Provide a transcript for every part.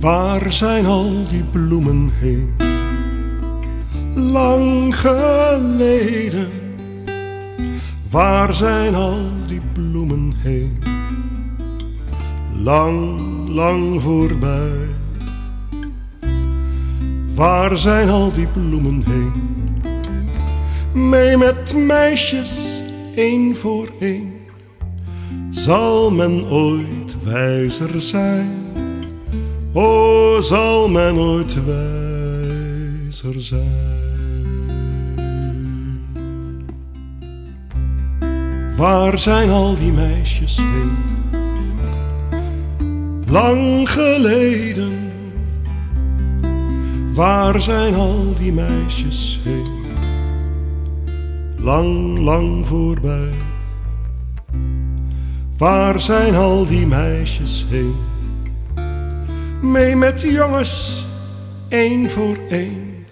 Waar zijn al die bloemen heen? Lang geleden. Waar zijn al die bloemen heen? Lang, lang voorbij. Waar zijn al die bloemen heen? Mee met meisjes, één voor één. Zal men ooit wijzer zijn? O, zal men ooit wijzer zijn? Waar zijn al die meisjes heen? Lang geleden. Waar zijn al die meisjes heen? Lang, lang voorbij. Waar zijn al die meisjes heen? Mee met jongens, één voor één.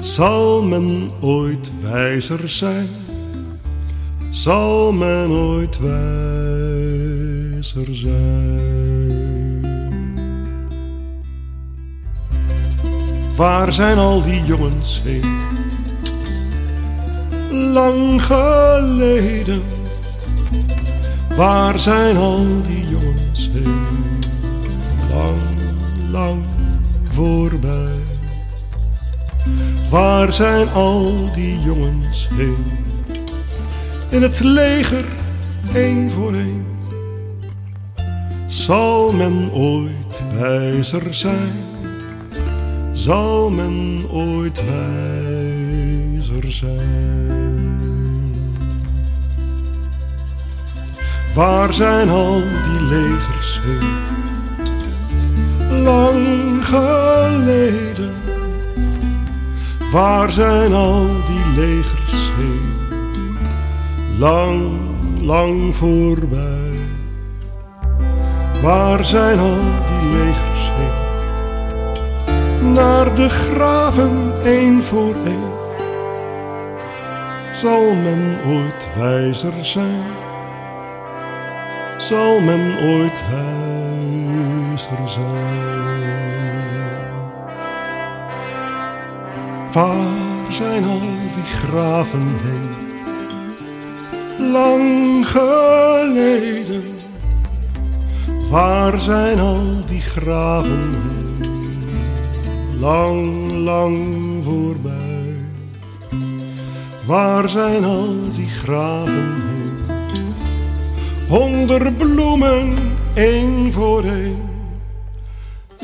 Zal men ooit wijzer zijn? Zal men ooit wijzer zijn? Waar zijn al die jongens heen? Lang geleden. Waar zijn al die jongens heen? Lang, lang voorbij. Waar zijn al die jongens heen? In het leger, één voor één. Zal men ooit wijzer zijn? Zal men ooit wijzer zijn? Waar zijn al die legers heen? Lang geleden. Waar zijn al die legers heen? Lang, lang voorbij. Waar zijn al die legers heen? Naar de graven één voor één. Zal men ooit wijzer zijn? Zal men ooit wijzer zijn? Waar zijn al die graven heen? Lang geleden. Waar zijn al die graven heen? Lang, lang voorbij. Waar zijn al die graven heen? Honderd bloemen, één voor één.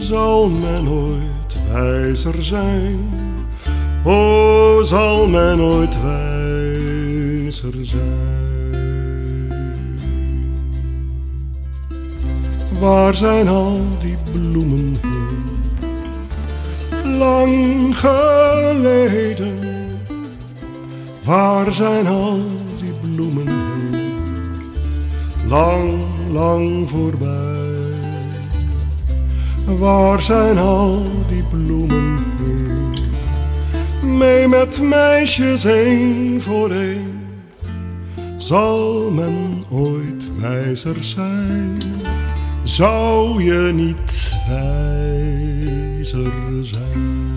Zal men ooit wijzer zijn? O, zal men ooit wijzer zijn? Waar zijn al die bloemen heen? Lang geleden. Waar zijn al die bloemen heen? Lang, lang voorbij. Waar zijn al die bloemen heen? Mee met meisjes één voor één. Zal men ooit wijzer zijn? Zou je niet wijzer zijn?